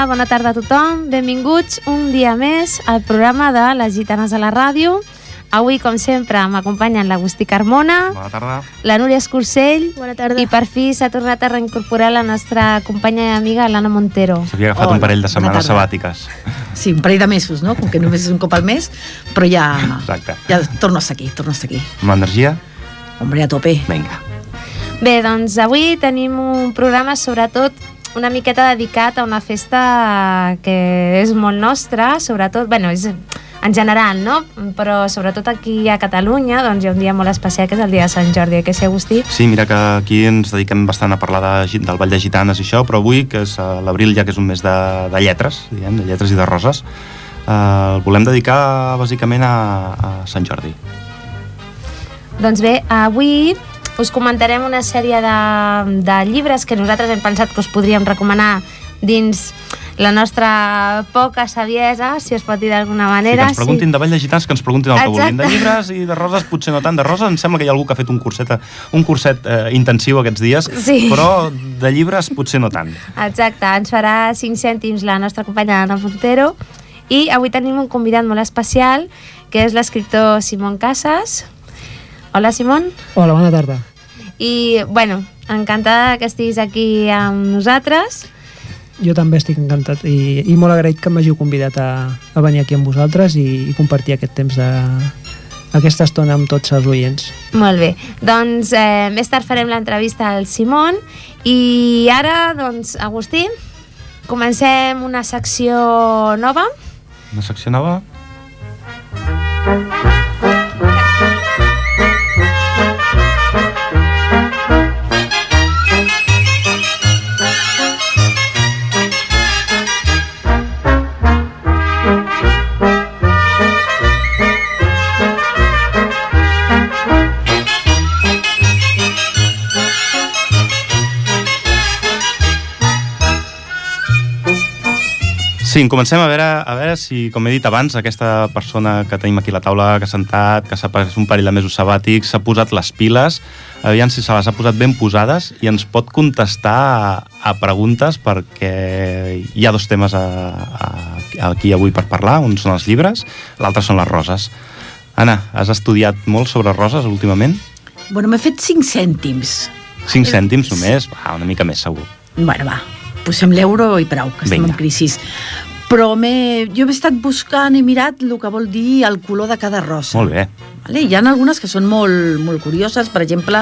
Hola, bona tarda a tothom. Benvinguts un dia més al programa de Les Gitanes a la Ràdio. Avui, com sempre, m'acompanyen l'Agustí Carmona, Bona tarda. la Núria Escursell Bona tarda. i per fi s'ha tornat a reincorporar la nostra companya i amiga, l'Anna Montero. S'havia agafat Hola, un parell de setmanes sabàtiques. Sí, un parell de mesos, no? Com que només és un cop al mes, però ja... Exacte. Ja torno a estar aquí, torno a estar aquí. Amb l'energia? Hombre, a tope. Vinga. Bé, doncs avui tenim un programa sobretot una miqueta dedicat a una festa que és molt nostra, sobretot, bueno, és en general, no? Però sobretot aquí a Catalunya, doncs hi ha un dia molt especial que és el dia de Sant Jordi, que sí, Agustí? Sí, mira que aquí ens dediquem bastant a parlar de, del Ball de Gitanes i això, però avui, que és eh, l'abril ja que és un mes de, de lletres, diguem, de lletres i de roses, eh, el volem dedicar bàsicament a, a Sant Jordi. Doncs bé, avui us comentarem una sèrie de, de llibres que nosaltres hem pensat que us podríem recomanar dins la nostra poca saviesa, si es pot dir d'alguna Sí, que manera. ens preguntin de Ball de Gitanes, que ens preguntin el que Exacte. vulguin. De llibres i de roses, potser no tant. De roses em sembla que hi ha algú que ha fet un curset, un curset eh, intensiu aquests dies, Sí. però de llibres potser no tant. Exacte, ens farà 5 cèntims la nostra companya Ana Montero i avui tenim un convidat molt especial que és l'escriptor Simón Casas. Hola, Simón. Hola, bona tarda. I, bueno, encantada que estiguis aquí amb nosaltres. Jo també estic encantat i, i molt agraït que m'hàgiu convidat a, a venir aquí amb vosaltres i, i compartir aquest temps de aquesta estona amb tots els oients. Molt bé, doncs eh, més tard farem l'entrevista al Simón i ara, doncs, Agustí, comencem una secció nova. Una secció nova? Sí, comencem a veure, a veure si, com he dit abans, aquesta persona que tenim aquí a la taula, que ha sentat, que s'ha pres un parell de mesos sabàtics, s'ha posat les piles, aviam si se les ha posat ben posades i ens pot contestar a, a preguntes perquè hi ha dos temes a, a, aquí avui per parlar, un són els llibres, l'altre són les roses. Anna, has estudiat molt sobre roses últimament? Bueno, m'he fet 5 cèntims. 5 cèntims només? Va, una mica més segur. Bueno, va, posem l'euro i prou, que estem Vinga. en crisi. Però jo he estat buscant, he mirat el que vol dir el color de cada rosa. Molt bé. Vale? Hi ha algunes que són molt, molt curioses, per exemple,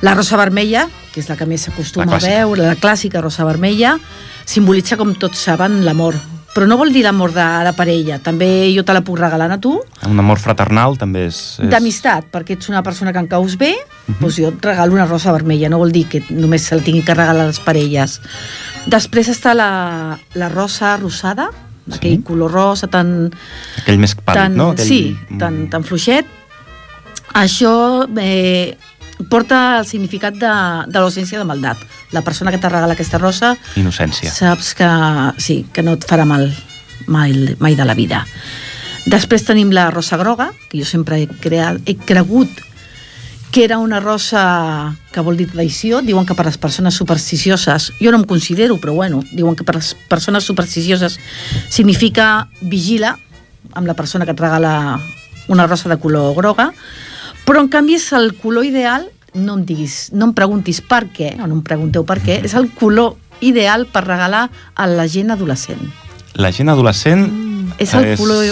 la rosa vermella, que és la que més s'acostuma a veure, la clàssica rosa vermella, simbolitza, com tots saben, l'amor. Però no vol dir l'amor de, de parella, també jo te la puc regalar a tu, Un amor fraternal també és... és... d'amistat, perquè ets una persona que em caus bé, Mhm. doncs jo et regalo una rosa vermella, no vol dir que només se la tingui que regalar a les parelles. Després està la, la rosa rosada, Sí. aquell color rosa tan, Aquell més pàl·lid, no? Aquell... Sí, tan, tan fluixet. Això eh, porta el significat de, de l'ausència de maldat. La persona que te regala aquesta rosa Innocència. saps que, sí, que no et farà mal mai, mai de la vida. Després tenim la rosa groga, que jo sempre he, creat, he cregut que era una rosa que vol dir traïció. Diuen que per les persones supersticioses, jo no em considero, però bueno, diuen que per les persones supersticioses significa vigila amb la persona que et regala una rosa de color groga, però en canvi és el color ideal, no em diguis, no em preguntis per què, o no em pregunteu per què, és el color ideal per regalar a la gent adolescent. La gent adolescent... És el color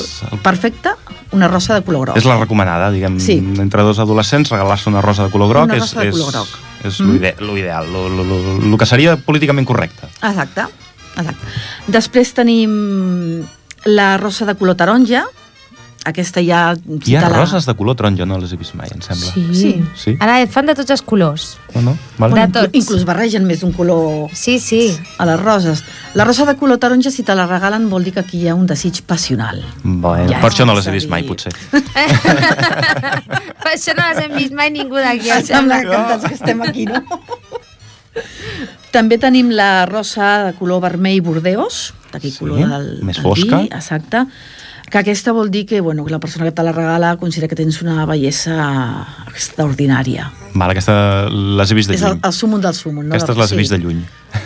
perfecte, una rosa de color groc. És la recomanada, diguem, Sí. entre dos adolescents, regalar-se una rosa de color groc Una és, rosa de és, color groc. és Mm. lo ide- lo ideal, lo, lo, lo, lo que seria políticament correcte. Exacte, exacte. Després tenim la rosa de color taronja, aquesta ja... Hi ha roses de color taronja, no les he vist mai, em sembla. Sí. Sí. Sí? Ara fan de tots els colors. No, no? Vale. De Bueno, tots. Inclús barregen més d'un color Sí, sí. a les roses. La rosa de color taronja, si te la regalen, vol dir que aquí hi ha un desig passional. Bueno, Ja per això no les he vist mai, potser. Per això no les hem vist mai ningú d'aquí. em Em sembla sembla. encantats que estem aquí, no? També tenim la rosa de color vermell bordeus, d'aquell Sí, color del, més del fosca. vi, exacte. Que aquesta vol dir que, bueno, que la persona que te la regala considera que tens una bellesa extraordinària. Val, aquesta les he vist de És el, lluny. el del sumum. No? Aquestes les he Sí. vist de lluny.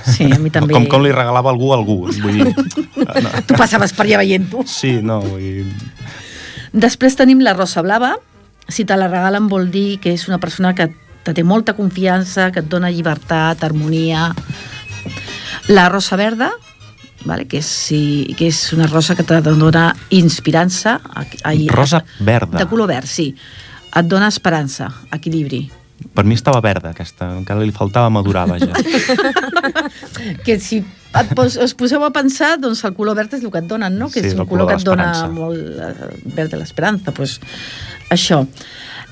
Sí, a mi també. Com, com li regalava algú a algú. Vull dir, no. Tu passaves per allà veient-ho. Sí, no, vull dir... Després tenim la rosa blava. Si te la regalen vol dir que és una persona que te té molta confiança, que et dona llibertat, harmonia. La rosa verda, vale? que, és, sí, que és una rosa que te dona inspirança. Ai, Rosa verda. De color verd, sí. Et dona esperança, equilibri. Per mi estava verda, aquesta. Encara li faltava madurar, vaja. Que si et pos, us poseu a pensar, doncs el color verd és el que et donen, no? Que Sí, és un color color que et dona molt eh, verd de l'esperança, doncs això.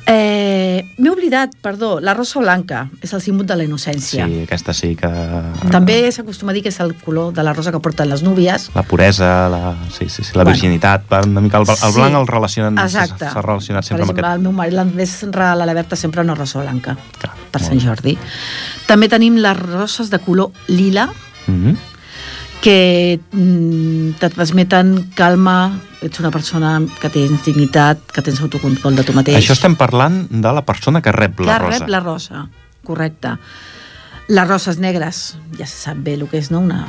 Eh, M'he oblidat, perdó, la rosa blanca és el símbol de la innocència. Sí, aquesta sí que... També s'acostuma a dir que és el color de la rosa que porten les núvies. La puresa, la, sí, sí, sí, la Bueno. virginitat, una mica el, el Sí. blanc el relacionen, s'ha Exacte. s'ha relacionat sempre per amb exemple, aquest... el meu marit l'Andrés regala la Berta sempre una rosa blanca Clar, per Sant bé. Jordi. També tenim les roses de color lila, Mhm. que mm, te transmeten calma, ets una persona que tens dignitat, que tens autocontrol de tu mateix. Això estem parlant de la persona que rep la que rosa. rep la rosa, correcte. Les roses negres, ja se sap bé el que és, no? Una...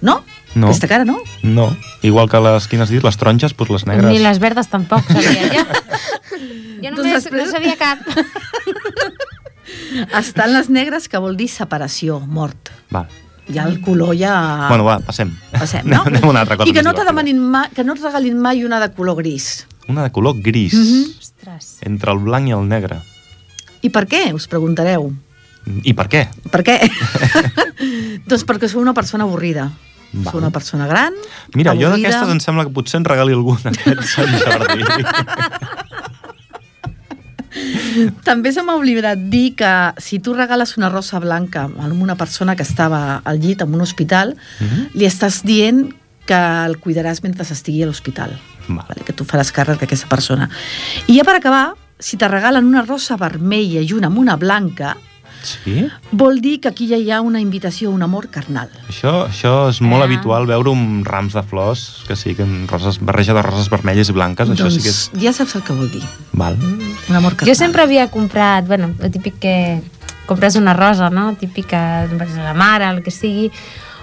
No? No. Aquesta cara, no? No, igual que les, quines has dit, les taronges, doncs les negres. Ni les verdes tampoc sabia jo. Jo Doncs només després- no sabia cap. Estan les negres, que vol dir separació, mort. Val. Ja el color ja... Bueno, va, passem. Passem, no? Anem una altra cosa I que no, ma... que no et regalin mai una de color gris. Una de color gris, Mhm. Ostres. entre el blanc i el negre. I per què? Us preguntareu. I per què? Per què? doncs perquè sou una persona avorrida. Val. Sou una persona gran, Mira, jo avorrida. d'aquestes em sembla que potser en regali algun aquest Sant Jordi. També se m'ha oblidat dir que si tu regales una rosa blanca a una persona que estava al llit en un hospital, Mhm. li estàs dient que el cuidaràs mentre estigui a l'hospital. Val. Vale? Que tu faràs càrrec d'aquesta persona. I ja per acabar, si te regalen una rosa vermella i una amb una blanca, Sí? vol dir que aquí ja hi ha una invitació a un amor carnal. Això, això és molt Ah. habitual veure un rams de flors que sí, que roses, barreja de roses vermelles i blanques, això doncs sí que és... ja saps el que vol dir. Val. Un amor carnal. Jo sempre havia comprat, bueno, el típic que compres una rosa, no? Típica per la mare, el que sigui,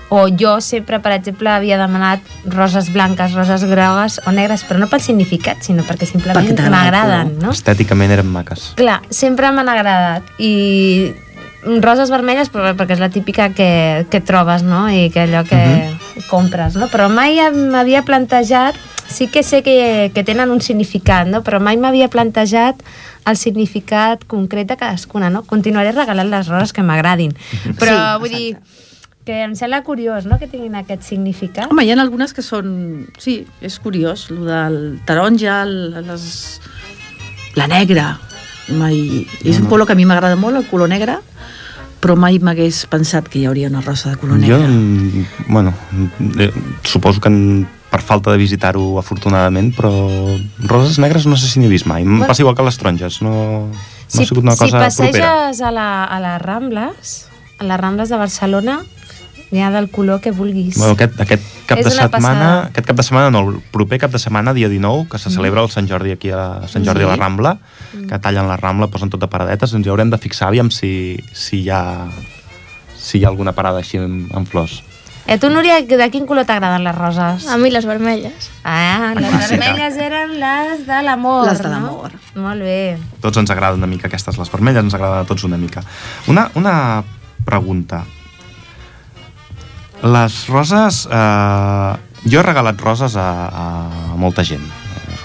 o jo sempre, per exemple, havia demanat roses blanques, roses grogues o negres, però no pel significat, sinó perquè simplement m'agraden, no? Estèticament eren maques. Clar, sempre m'han agradat i roses vermelles però, perquè és la típica que, que trobes, no? I que allò que compres, no? Però mai m'havia plantejat sí que sé que, que tenen un significat, no? però mai m'havia plantejat el significat concret de cadascuna, no? Continuaré regalant les roses que m'agradin, però Sí, vull dir que em sembla curiós, no?, que tinguin aquest significat. Home, hi ha algunes que són... Sí, és curiós, el del taronja, el, les... la negra. Mai... És un color que a mi m'agrada molt, el color negre, però mai m'hagués pensat que hi hauria una rosa de color Jo, negre. mm, bueno, eh, suposo que en, per falta de visitar-ho afortunadament, però roses negres no sé si n'he vist mai. Em Bueno. passa igual que les taronges, no, no si, ha sigut una si cosa propera. passeges a, la, a les Rambles, a les Rambles de Barcelona, n'hi ha del color que vulguis. Bueno, aquest, aquest cap És de setmana, passada. aquest cap de setmana, no, el proper cap de setmana, dia 19, que se celebra el Sant Jordi aquí a Sant Jordi Sí. a la Rambla, que tallen la Rambla, posen tot de paradetes, ens hi haurem de fixar aviam si, si, hi ha, si hi ha alguna parada així amb, amb flors. I a tu, Núria, de quin color t'agraden les roses? A mi les vermelles. Ah, les clàssica. vermelles eren les de l'amor, Les de no? l'amor. Molt bé. Tots ens agraden una mica aquestes, les vermelles ens agraden a tots una mica. Una, una pregunta. Les roses... Eh, jo he regalat roses a, a molta gent.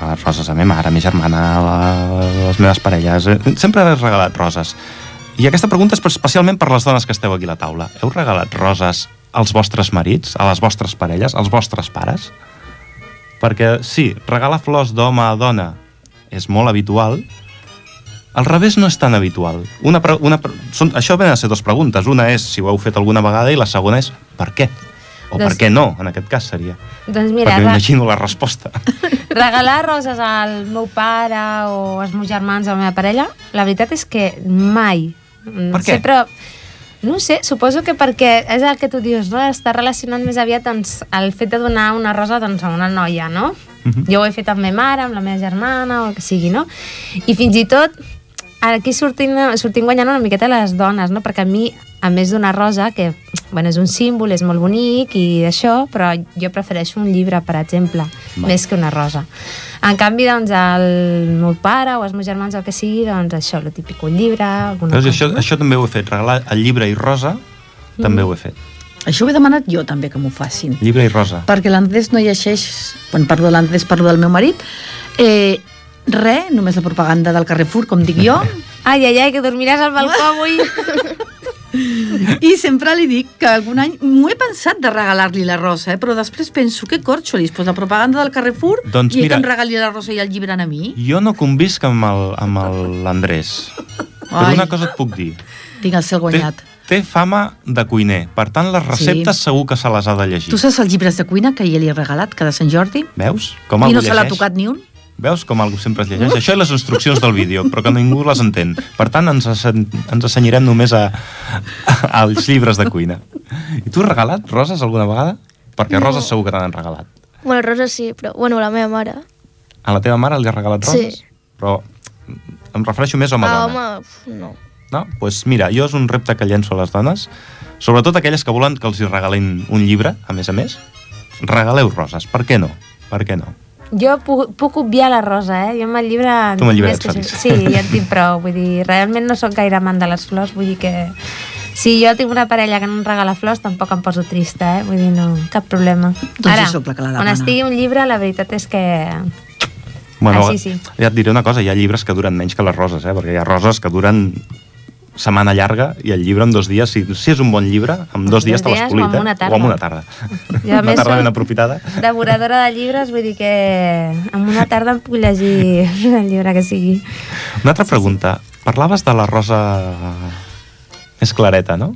Regalat roses a ma mare, a ma germana, a les meves parelles. Eh, Sempre he regalat roses. I aquesta pregunta és especialment per les dones que esteu aquí a la taula. Heu regalat roses als vostres marits, a les vostres parelles, als vostres pares? Perquè sí, regalar flors d'home a dona és molt habitual, al revés no és tan habitual. Una, una, són, això venen a ser dues preguntes. Una és si ho heu fet alguna vegada i la segona és per què? O Doncs- per què no, en aquest cas seria. Doncs mira, Perquè m'imagino la resposta. regalar roses al meu pare o als meus germans o a la meva parella, la veritat és que mai. Per què? Sempre... No sé, suposo que perquè és el que tu dius, no? Està relacionat més aviat doncs, el fet de donar una rosa doncs, a una noia, no? Mhm. Jo ho he fet amb meva mare, amb la meva germana, o el que sigui, no? I fins i tot, aquí sortint, sortint guanyant una miqueta les dones, no? Perquè a mi, a més d'una rosa, que bueno, és un símbol, és molt bonic i això, però jo prefereixo un llibre, per exemple, Va. més que una rosa. En canvi, doncs, el meu pare o els meus germans, el que sigui, doncs això, el típic, un llibre, alguna cosa. això, això també ho he fet, regalar el llibre i rosa, també ho he fet. Això ho he demanat jo també que m'ho facin. Llibre i rosa. Perquè l'Andrés no llegeix, quan parlo de l'Andrés parlo del meu marit, eh, res, només la propaganda del Carrefour, com dic jo, Ai, ai, ai, que dormiràs al balcó avui. i sempre li dic que algun any m'ho he pensat de regalar-li la rosa, eh? però després penso que corxolis, pues la propaganda del Carrefour Doncs i mira- que em regali la rosa i el llibre a mi. Jo no convisc amb el- amb el- l'Andrés. Però una cosa et puc dir. Tinc el cel Té, guanyat. té fama de cuiner, per tant les receptes Sí. segur que se les ha de llegir. Tu saps els llibres de cuina que ell li he regalat, cada Sant Jordi? Veus? Com I no se l'ha llegeix? tocat ni un? Veus com algú sempre es llegeix? Això i les instruccions del vídeo, però que ningú les entén. Per tant, ens, ens assenyarem només a, a, als llibres de cuina. I tu has regalat roses alguna vegada? Perquè No. roses segur que t'han regalat. Bueno, Rosa sí, però... Bueno, la meva mare. A la teva mare li has regalat Sí. roses? Però em refereixo més home a ah, dona. home, no. No? Doncs pues mira, jo és un repte que llenço a les dones, sobretot aquelles que volen que els hi regalin un llibre, a més a més. Regaleu roses, per què no? Per què no? Jo puc, puc obviar la rosa, eh? Jo amb el llibre... Tu amb el llibre que feliç. Sí, ja en tinc prou. Vull dir, realment no sóc gaire amant de les flors, vull dir que... Si jo tinc una parella que no em regala flors, tampoc em poso trista, eh? Vull dir, no, cap problema. Doncs jo sóc la que la on estigui un llibre, la veritat és que... Bueno, Ah, sí, sí. ja et diré una cosa, hi ha llibres que duren menys que les roses, eh? perquè hi ha roses que duren setmana llarga i el llibre en dos dies, si, si és un bon llibre, en dos Dos dies te l'has o polit, en eh? una tarda. O en una tarda. Jo, una tarda ben aprofitada. Devoradora de llibres, vull dir que en una tarda em puc llegir el llibre que sigui. Una altra pregunta. Parlaves de la rosa més clareta, no?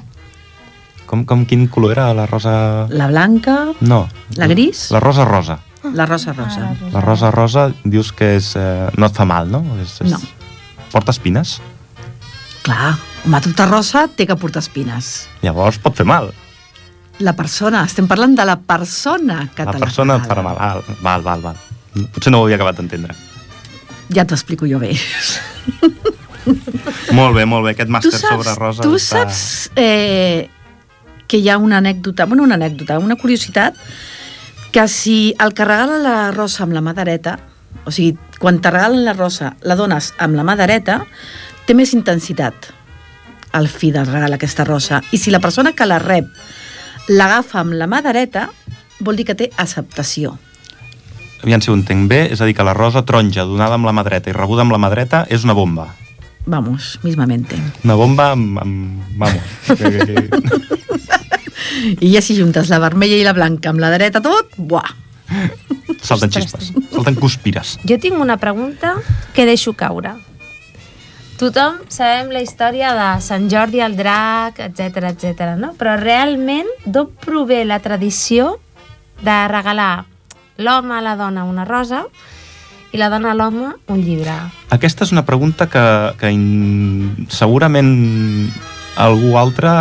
Com, com quin color era la rosa... La blanca, No. La gris? La rosa rosa. la rosa rosa. La rosa rosa dius que és, eh, no et fa mal, no? És, és... No. Porta espines? Clar, home, tota rosa té que portar espines. Llavors pot fer mal. La persona, estem parlant de la persona que la te persona et farà mal. Val, val, val, val. Potser no ho havia acabat d'entendre. Ja t'ho explico jo bé. Molt bé, molt bé. Aquest tu màster saps, sobre rosa tu està... saps eh, que hi ha una anècdota, bueno, una anècdota, una curiositat, que si el que regala la rosa amb la mà dreta, o sigui, quan te regalen la rosa, la dones amb la mà dreta, té més intensitat el fi del regal aquesta rosa. I si la persona que la rep l'agafa amb la mà dreta, vol dir que té acceptació. Aviam si ho entenc bé, és a dir, que la rosa taronja donada amb la mà dreta i rebuda amb la mà dreta és una bomba. Vamos, mismamente. Una bomba amb... amb vamos. I ja si juntes la vermella i la blanca amb la dreta tot, buah! Salten Ostres. xispes. Salten cuspires. Jo tinc una pregunta que deixo caure. Tothom sabem la història de Sant Jordi el drac, etc etc. no? Però realment d'on prové la tradició de regalar l'home a la dona una rosa i la dona a l'home un llibre? Aquesta és una pregunta que, que in... segurament algú altre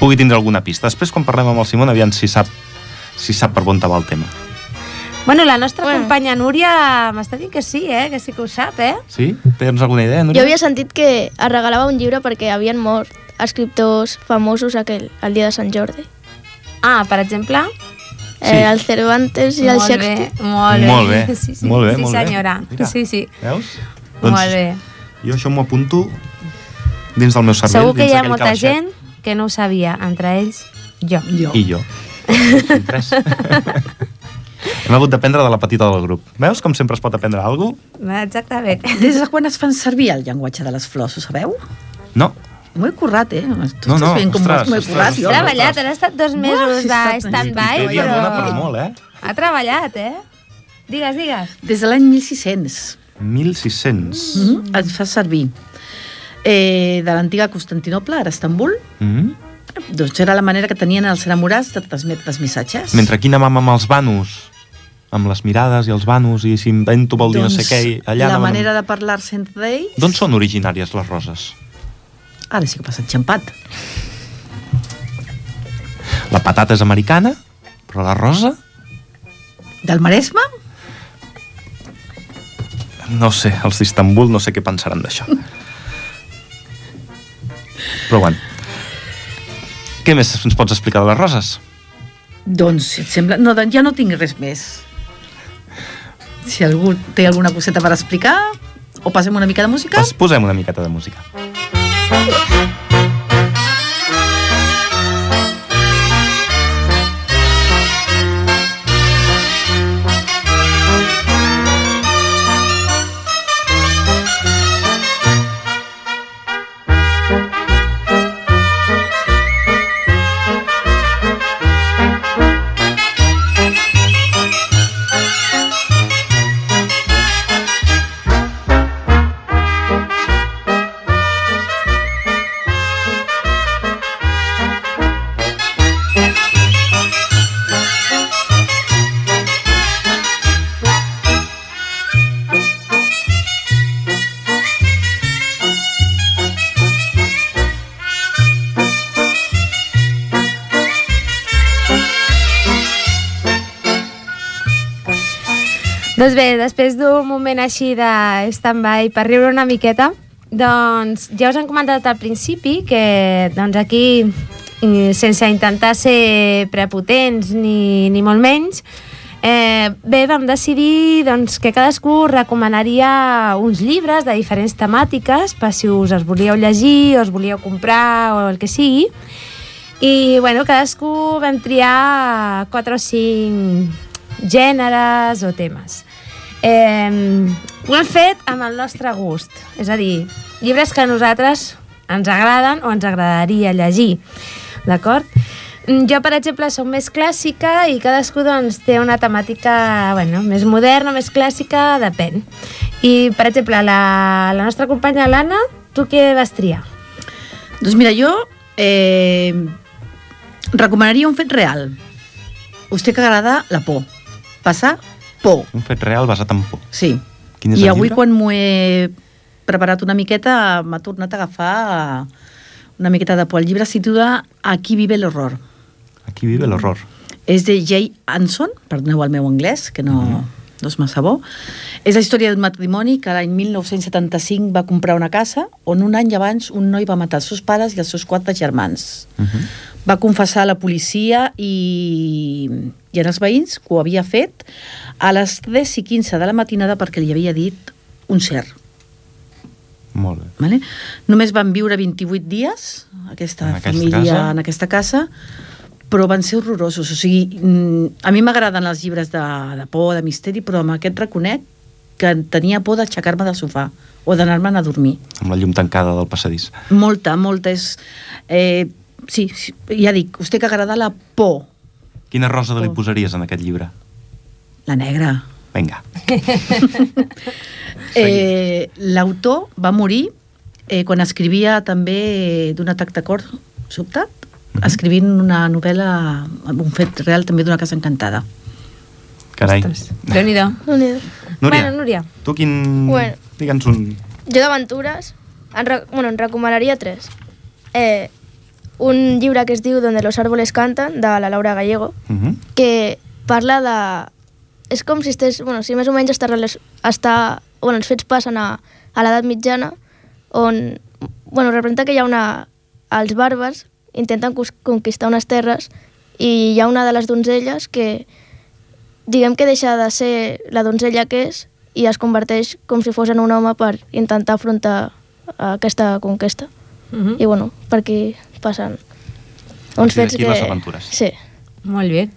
pugui tindre alguna pista. Després, quan parlem amb el Simon, aviam si sap, si sap per on va el tema. Bueno, la nostra Bueno. companya Núria m'està dient que sí, eh? que sí que ho sap, eh? Sí? Tens alguna idea, Jo Núria? havia sentit que es regalava un llibre perquè havien mort escriptors famosos aquell, el dia de Sant Jordi. Ah, per exemple? Sí. Eh, el Cervantes i el molt Shakespeare. Bé, molt bé. Molt bé, Sí, sí, molt bé, sí, molt bé. senyora. Mira. Sí, sí. Veus? molt bé. Jo això m'ho apunto dins del meu cervell, Segur que hi ha molta calaixet. gent que no ho sabia, entre ells jo. Jo. I jo. Som tres. Hem hagut d'aprendre de la petita del grup. Veus com sempre es pot aprendre alguna cosa? Exactament. Des de quan es fan servir el llenguatge de les flors, ho sabeu? No. M'ho he currat, eh? Tu No, estàs no, com ostres, m'ho he ostres, currat, He jo. ostres. treballat, han estat dos mesos si de stand-by, però... per molt, eh? Ha treballat, eh? Digues, digues. Des de l'any 1600 1.600. mm -hmm. es fa servir eh, de l'antiga Constantinople, ara Estambul. Mm -hmm. Doncs era la manera que tenien els enamorats de transmetre els missatges. Mentre aquí anàvem amb els banus, amb les mirades i els banus, i si invento vol dir no sé què, i allà Doncs la manera de parlar-se entre ells... D'on són originàries les roses? Ara sí que passa enxampat. La patata és americana, però la rosa? Del Maresme? No sé, els d'Istanbul no sé què pensaran d'això. Però bueno. Què més ens pots explicar de les roses? Doncs, si et sembla... No, doncs ja no tinc res més. Si algú té alguna coseta per explicar, o passem una mica de música? Pues posem una miqueta de música. D'un moment així de stand-by per riure una miqueta, doncs ja us han comentat al principi que doncs aquí, sense intentar ser prepotents ni, ni molt menys, eh, bé, vam decidir doncs, que cadascú recomanaria uns llibres de diferents temàtiques per si us els volíeu llegir o els volíeu comprar o el que sigui. I, bueno, cadascú vam triar quatre o cinc gèneres o temes. Eh, ho hem fet amb el nostre gust, és a dir, llibres que a nosaltres ens agraden o ens agradaria llegir, d'acord? Mm, Jo, per exemple, soc més clàssica i cadascú doncs, té una temàtica bueno, més moderna, més clàssica, depèn. I, per exemple, la, la nostra companya l'Anna, tu què vas triar? Doncs mira, jo eh, recomanaria un fet real. Us té que agradar la por. Passar por, Un fet real basat en por. sí. Quin és I avui llibre? quan m'ho he preparat una miqueta m'ha tornat a agafar una miqueta de por. El llibre es titula Aquí vive l'horror. Aquí vive l'horror. És de Jay Anson, perdoneu el meu anglès, que no, no és massa bo. És la història d'un matrimoni que l'any 1975 va comprar una casa on un any abans un noi va matar els seus pares i els seus quatre germans. Uh -huh. Va confessar a la policia i, i en els veïns que ho havia fet a les 3 i 15 de la matinada perquè li havia dit un cert. Molt bé. Vale? Només van viure 28 dies aquesta En aquesta família casa? en aquesta casa, però van ser horrorosos. O sigui, mm, a mi m'agraden els llibres de, de por, de misteri, però amb aquest reconec que tenia por d'aixecar-me del sofà o d'anar-me'n a dormir. Amb la llum tancada del passadís. Molta, molta. És, eh, sí, sí, ja dic, us té que agradar la por, Quina rosa li Por. posaries en aquest llibre? la negra. Vinga. Eh, L'autor va morir eh, quan escrivia també d'un atac de cor sobtat, escrivint una novel·la, un fet real també d'una casa encantada. Carai. Déu-n'hi-do. Déu-n'hi-do. Núria, Bueno, Núria. tu quin... Bueno. Digue'ns un... Jo d'aventures, en, re- bueno, en recomanaria tres. Eh, un llibre que es diu Donde los árboles cantan, de la Laura Gallego, Uh -huh. que parla de... És com si estés... Bueno, si més o menys està... està bueno, els fets passen a, a l'edat mitjana, on... Bueno, representa que hi ha una... Els bàrbars intenten conquistar unes terres i hi ha una de les donzelles que diguem que deixa de ser la donzella que és i es converteix com si fos en un home per intentar afrontar aquesta conquesta. Uh -huh. I bueno, per aquí passen uns Aquí- fets aquí que... les aventures. Sí. Molt bé.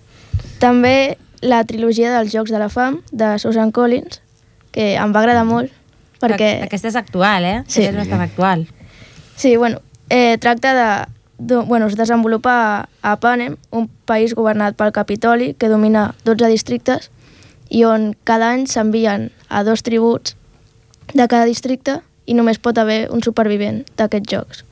També la trilogia dels Jocs de la Fam, de Susan Collins, que em va agradar molt, perquè... Aquesta és actual, eh? Sí. Aquesta és bastant actual. Sí, bueno, eh, tracta de, de... Bueno, es desenvolupa a, a Panem, un país governat pel Capitoli, que domina 12 districtes, i on cada any s'envien a dos tributs de cada districte i només pot haver un supervivent d'aquests jocs.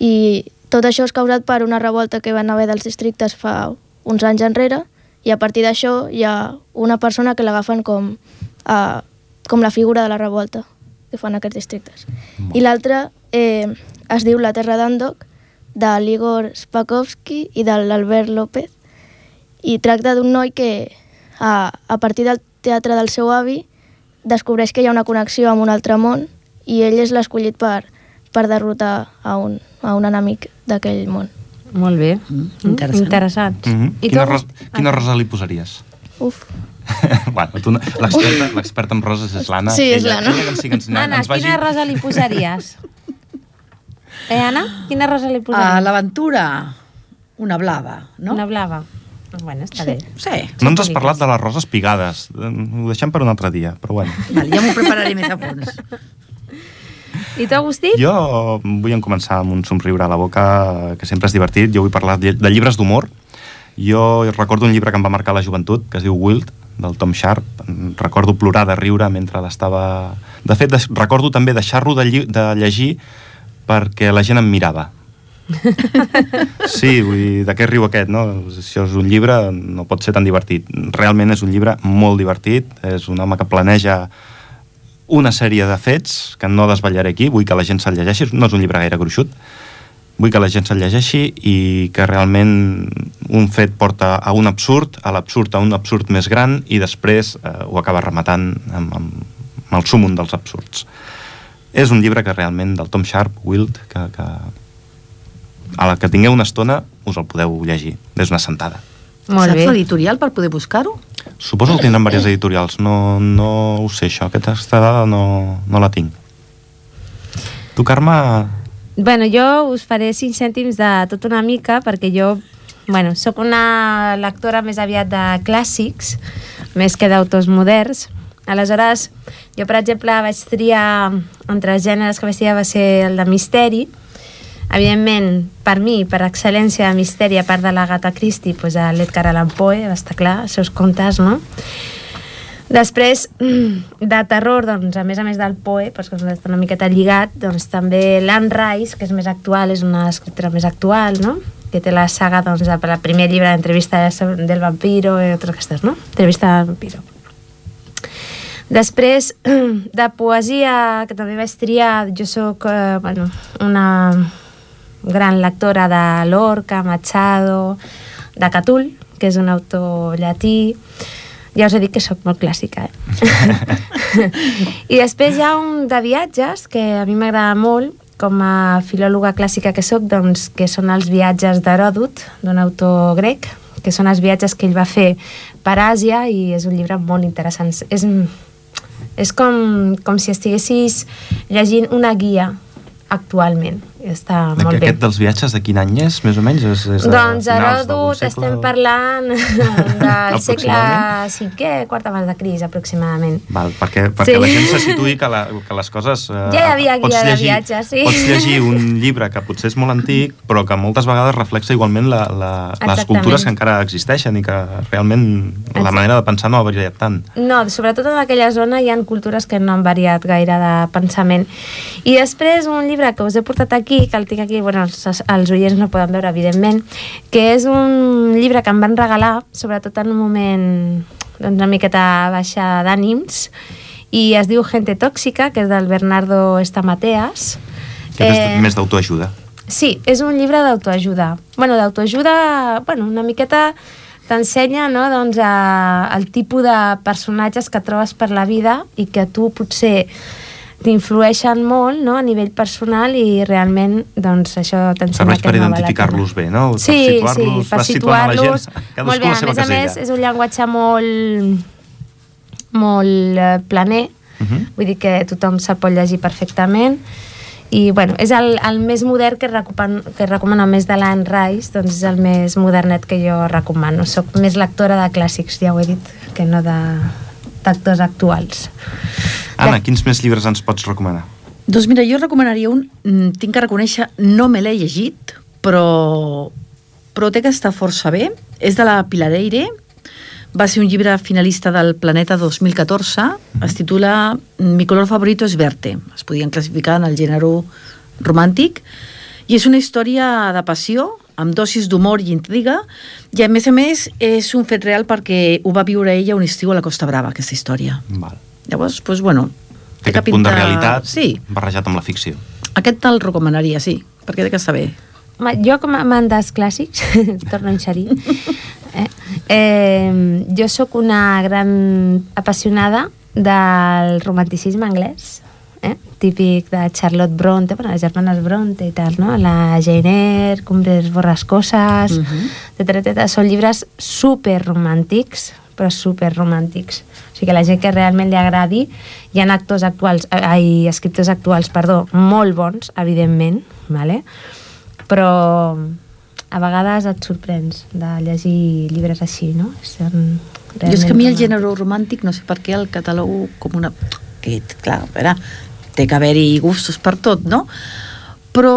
I tot això és causat per una revolta que van haver dels districtes fa uns anys enrere i a partir d'això hi ha una persona que l'agafen com, uh, com la figura de la revolta que fan aquests districtes. I l'altre eh, es diu La Terra d'Andok, de l'Igor Spakovski i de l'Albert López, i tracta d'un noi que a, a partir del teatre del seu avi descobreix que hi ha una connexió amb un altre món i ell és l'escollit per, per derrotar a un, a un enemic d'aquell món. Molt bé. Mm, interessant. Interessant. Mm -hmm. I quina, tu, ros quina rosa li posaries? Uf, bueno, tu no- l'experta l'experta en roses és l'Anna. Sí, és l'Anna. sí Anna, ens vagi... quina rosa li posaries? Eh, Anna? Quina rosa li A posaries? l'aventura, una blava, no? Una blava. Bueno, està bé. Sí. No ens has parlat de les roses pigades. Eh, Ho deixem per un altre dia, però bueno. Vale, ja m'ho prepararé més a fons. I tu, Agustí? Jo vull començar amb un somriure a la boca, que sempre és divertit. Jo vull parlar de llibres d'humor. Jo recordo un llibre que em va marcar la joventut, que es diu Wild, del Tom Sharp. Recordo plorar de riure mentre l'estava... De fet, recordo també deixar-lo de, lli- de llegir perquè la gent em mirava. Sí, vull dir, de què riu aquest, no? Si això és un llibre, no pot ser tan divertit. Realment és un llibre molt divertit, és un home que planeja una sèrie de fets que no desvetllaré aquí, vull que la gent se'l llegeixi, no és un llibre gaire gruixut, vull que la gent se'l llegeixi i que realment un fet porta a un absurd, a l'absurd a un absurd més gran i després eh, ho acaba rematant amb, amb, amb el súmum dels absurds. És un llibre que realment, del Tom Sharp, Wild, que, que a la que tingueu una estona us el podeu llegir. És una sentada. Molt Saps l'editorial per poder buscar-ho? Suposo que tindran diverses editorials. No, no ho sé, això. Aquesta dada no, no la tinc. Tu, Carme... Bueno, jo us faré cinc cèntims de tot una mica, perquè jo, bueno, sóc una lectora més aviat de clàssics, més que d'autors moderns. Aleshores, jo, per exemple, vaig triar entre els gèneres que vaig triar va ser el de misteri. Evidentment, per mi, per excel·lència de misteri, a part de l'Agatha Christie, doncs a l'Edgar Allan Poe, va estar clar, els seus contes, no? Després, de terror, doncs, a més a més del Poe, doncs, que està una miqueta lligat, doncs també l'Anne Rice, que és més actual, és una escriptora més actual, no? que té la saga doncs, de el primer llibre d'entrevista del vampiro i altres aquestes, no? Entrevista del vampiro. Després, de poesia, que també vaig triar, jo sóc eh, bueno, una gran lectora de Lorca, Machado, de Catull, que és un autor llatí. Ja us he dit que sóc molt clàssica, eh? I després hi ha un de viatges que a mi m'agrada molt, com a filòloga clàssica que sóc, doncs, que són els viatges d'Heròdot, d'un autor grec, que són els viatges que ell va fer per Àsia i és un llibre molt interessant. És, és com, com si estiguessis llegint una guia actualment. Està De, molt bé. aquest dels viatges de quin any és, més o menys? És, és de Doncs Heròdot estem o- parlant del segle? V, quart abans de Cris, aproximadament. Val, perquè, perquè Sí. la gent se situï que, la, que les coses... Eh, Ja hi havia pots guia de llegir, viatges, sí. Pots llegir un llibre que potser és molt antic, però que moltes vegades reflexa igualment la, la, les cultures que encara existeixen i que realment la Exacte. manera de pensar no ha variat tant. No, sobretot en aquella zona hi ha cultures que no han variat gaire de pensament. I després un llibre que us he portat aquí, que el tinc aquí, bueno, els, els oients no poden veure, evidentment, que és un llibre que em van regalar, sobretot en un moment doncs, una miqueta baixa d'ànims, i es diu Gente Tòxica, que és del Bernardo Estamateas. Que és eh... més d'autoajuda. Sí, és un llibre d'autoajuda. Bueno, d'autoajuda, bueno, una miqueta t'ensenya no, doncs, a, el tipus de personatges que trobes per la vida i que tu potser t'influeixen molt no, a nivell personal i realment doncs, això t'ensenya Serveix que per no identificar-los bé, no? Sí, per situar-los, sí, per situar-los. cadascú molt bé. a més a més, és un llenguatge molt, molt eh, planer, Uh -huh. vull dir que tothom se'l pot llegir perfectament. I bueno, és el, el més modern que recomano, que recomano més de l'Anne Rice doncs és el més modernet que jo recomano. Soc més lectora de clàssics, ja ho he dit que no de d'actors actuals Anna, quins més llibres ens pots recomanar? Doncs mira, jo recomanaria un, mm, tinc que reconèixer, no me l'he llegit, però, però té que estar força bé. És de la Pilar Eire, va ser un llibre finalista del Planeta 2014, es titula Mi color favorito es verte. Es podien classificar en el gènere romàntic, i és una història de passió, amb dosis d'humor i intriga, i a més a més és un fet real perquè ho va viure ella un estiu a la Costa Brava, aquesta història. Val. Llavors, doncs, bueno... Té que aquest punt de pinta- realitat Sí, barrejat amb la ficció. aquest te'l recomanaria, sí, perquè té que estar bé. Home, jo com a amant dels clàssics, torno a inserir, eh, eh, jo sóc una gran apassionada del romanticisme anglès, eh? típic de Charlotte Bronte, bueno, les germanes Bronte i tal, no? La Jane Eyre, Cumbres borrascoses, uh. -huh. etc. Són llibres super romàntics, però super romàntics. O sigui que la gent que realment li agradi, hi ha actors actuals, eh, ai, escriptors actuals, perdó, molt bons, evidentment, vale? però a vegades et sorprens de llegir llibres així, no? Són Jo és que a mi el gènere romàntic, no sé per què, el catalogo com una... Que, clar, a veure, té que haver-hi gustos per tot, no? Però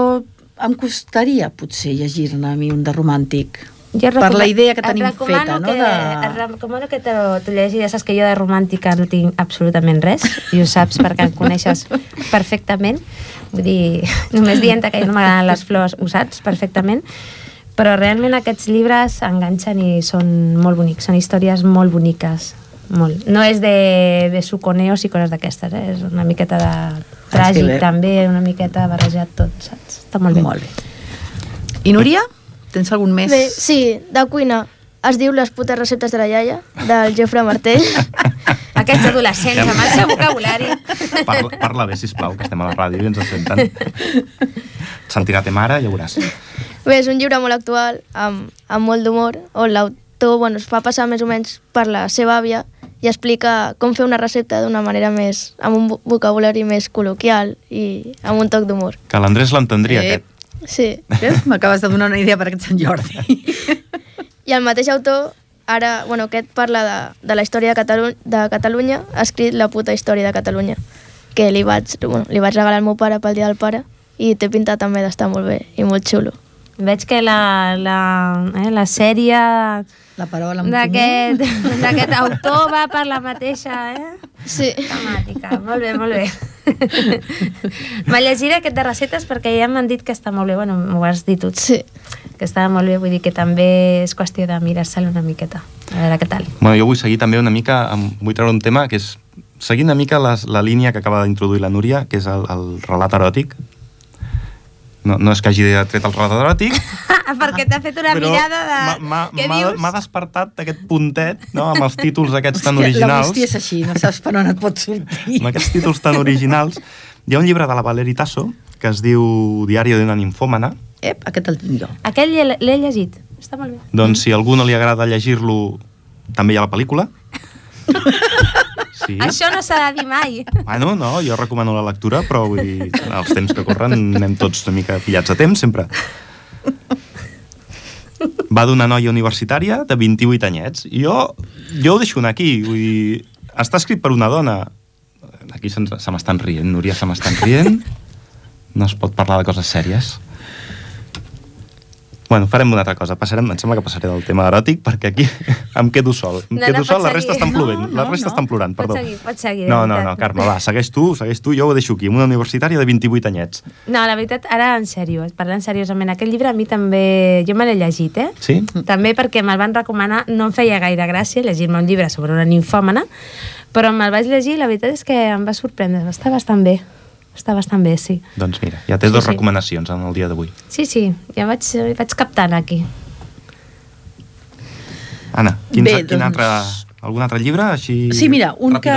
em costaria potser llegir-ne a mi un de romàntic. Jo per la idea que tenim feta, no? Que, De... Et recomano que t'ho llegis, ja saps que jo de romàntica no tinc absolutament res, i ho saps perquè em coneixes perfectament. Vull dir, només dient que no m'agraden les flors, ho saps perfectament. Però realment aquests llibres enganxen i són molt bonics, són històries molt boniques. Molt. No és de besuconeos i coses d'aquestes, eh? és una miqueta de tràgic bé. també, una miqueta barrejat tot, saps? Està molt bé. Molt bé. I Núria, tens algun més? Bé, sí, de cuina. Es diu Les putes receptes de la iaia, del Jofre Martell. Aquests adolescents amb el seu vocabulari. Parla, parla bé, sisplau, que estem a la ràdio i ens senten. Sentirà te mare, ja ho veuràs. Bé, és un llibre molt actual, amb, amb molt d'humor, on l'autor bueno, es fa passar més o menys per la seva àvia i explica com fer una recepta d'una manera més, amb un vo- vocabulari més col·loquial i amb un toc d'humor. Que l'Andrés l'entendria, Eh. aquest. Sí. Ves? M'acabes de donar una idea per aquest Sant Jordi. I el mateix autor, ara, bueno, aquest parla de, de la història de, Catalu de Catalunya, ha escrit la puta història de Catalunya, que li vaig, bueno, li vaig regalar al meu pare pel dia del pare i té pinta també d'estar molt bé i molt xulo. Veig que la, la, eh, la sèrie La paraula d'aquest autor va per la mateixa, eh? Sí. Temàtica. Molt bé, molt bé. Me llegiré aquest de receptes perquè ja m'han dit que està molt bé. Bueno, m'ho has dit tu. Sí. Que està molt bé, vull dir que també és qüestió de mirar-se'l una miqueta. A veure què tal. Bueno, jo vull seguir també una mica, amb, vull treure un tema que és seguir una mica les, la línia que acaba d'introduir la Núria, que és el, el relat eròtic. No, no és que hagi tret el relat eròtic, perquè t'ha fet una però mirada de... m'ha- m'ha Què m'ha- dius? m'ha despertat aquest puntet, no?, amb els títols aquests tan Hòstia, La originals. bústia és així, no saps per on et pot sortir. amb aquests títols tan originals. Hi ha un llibre de la Valeri Tasso que es diu Diario de una ninfòmana. Ep, aquest el tinc jo. Aquell l'he l'he llegit. Està molt bé. Doncs si a algú no li agrada llegir-lo, també hi ha la pel·lícula. Sí. Això no s'ha de dir mai. Bueno, no, jo recomano la lectura, però vull dir, els temps que corren anem tots una mica pillats a temps, sempre. Va d'una noia universitària de 28 anyets. Jo, jo ho deixo anar aquí, vull dir, està escrit per una dona. Aquí se, se m'estan rient, Núria, se m'estan rient. No es pot parlar de coses sèries. Bueno, farem una altra cosa. Passarem, em sembla que passaré del tema eròtic perquè aquí em quedo sol. Em No, quedo no, sol, pots la resta estan plovent. No, la no, resta no. estan plorant, Pots perdó. seguir, pots seguir, No, no, no, Carme, va, segueix tu, segueix tu, jo ho deixo aquí, amb una universitària de 28 anyets. No, la veritat, ara en sèrio, parlant seriosament, aquest llibre a mi també... Jo me l'he llegit, eh? Sí? També perquè me'l van recomanar, no em feia gaire gràcia llegir-me un llibre sobre una ninfòmana, però me'l vaig llegir i la veritat és que em va sorprendre, està bastant bé. Està bastant bé, sí. Doncs mira, ja té Sí, dues sí. recomanacions en el dia d'avui. Sí, sí, ja vaig, vaig captant aquí. Anna, quin, Bé, quin doncs- altre, algun altre llibre? Així, Sí, mira, un que...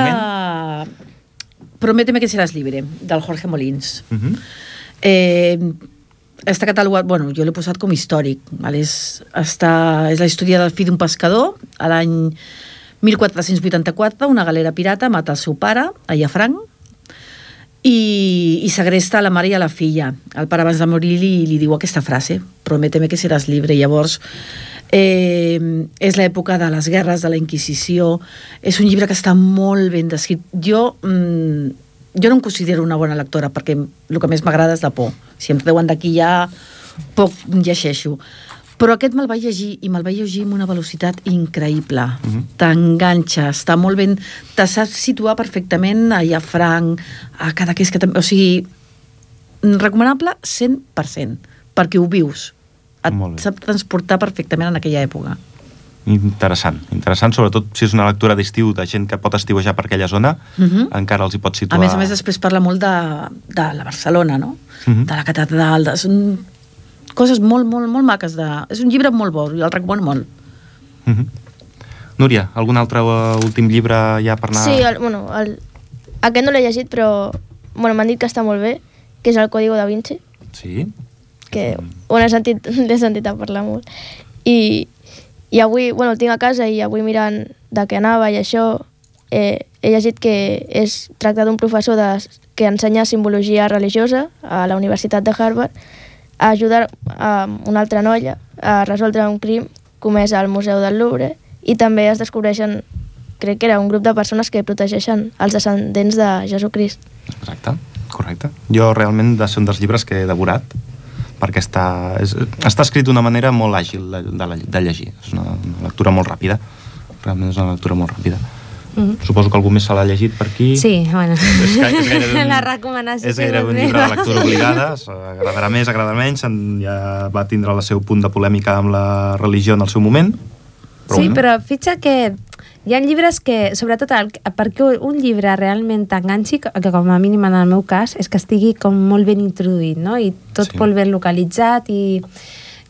Prométeme que seràs libre, del Jorge Molins. Uh -huh. Eh, està catalogat, bueno, jo l'he posat com històric. Vale? És, està, és la història del fill d'un pescador. A l'any 1484, una galera pirata mata el seu pare, a Llafranc, i, i segresta la mare i la filla. El pare abans de morir li, li diu aquesta frase, prométeme que seràs libre. Llavors, eh, és l'època de les guerres, de la Inquisició, és un llibre que està molt ben descrit. Jo, mm, jo no em considero una bona lectora, perquè el que més m'agrada és la por. Si em treuen d'aquí ja poc llegeixo. Però aquest me'l vaig llegir i me'l vaig llegir amb una velocitat increïble. Mhm. T'enganxa, està molt ben... Te saps situar perfectament a Llafranc, a Cadaqués, que també... O sigui, recomanable 100%, perquè ho vius. Et sap transportar perfectament en aquella època. Interessant, interessant, sobretot si és una lectura d'estiu de gent que pot estiuejar per aquella zona, Mhm. encara els hi pot A situar... més a més, després parla molt de, de la Barcelona, no? Mhm. De la catedral, de, són coses molt, molt, molt maques. De... És un llibre molt bo, jo el recomano molt. Mhm. Núria, algun altre uh, últim llibre ja per anar... Sí, el, bueno, el, aquest no l'he llegit, però bueno, m'han dit que està molt bé, que és el Código da Vinci, Sí? que ho he sentit, l'he sentit a parlar molt. I, I avui, bueno, el tinc a casa i avui mirant de què anava i això, eh, he llegit que és tracta d'un professor de, que ensenya simbologia religiosa a la Universitat de Harvard a ajudar a una altra noia a resoldre un crim comès al Museu del Louvre i també es descobreixen, crec que era un grup de persones que protegeixen els descendents de Jesucrist. Exacte, correcte. Jo realment de ser un dels llibres que he devorat perquè està, és, està escrit d'una manera molt àgil de, de, de llegir. És una, una lectura molt ràpida. Realment és una lectura molt ràpida. Mhm. Suposo que algú més se l'ha llegit per aquí. Sí, bueno. És, és gairebé un, La recomanació és gairebé un llibre de lectura obligada. Agradarà més, agradarà menys. en- Ja va tindre el seu punt de polèmica amb la religió en el seu moment. sí, bueno. però fixa que hi ha llibres que, sobretot el, perquè un llibre realment t'enganxi, que com a mínim en el meu cas, és que estigui com molt ben introduït, no? I tot sí. molt ben localitzat i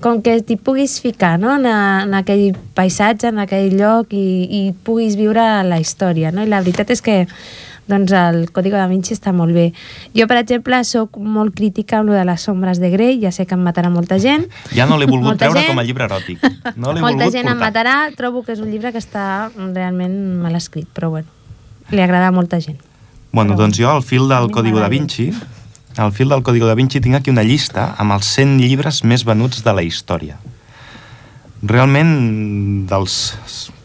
com que t'hi puguis ficar no? en, a, en aquell paisatge, en aquell lloc i, i puguis viure la història, no? I la veritat és que doncs el Código da Vinci està molt bé. Jo, per exemple, sóc molt crítica amb lo de les ombres de Grey, ja sé que em matarà molta gent, Ja no l'he volgut Molta treure gent- com a llibre eròtic. No l'he molta volgut gent em portar. matarà, trobo que és un llibre que està realment mal escrit, però bueno, li agrada a molta gent. Bueno, Però- doncs jo, al fil del Código da. Vinci, al fil del Código da Vinci tinc aquí una llista amb els 100 llibres més venuts de la història. Realment, dels,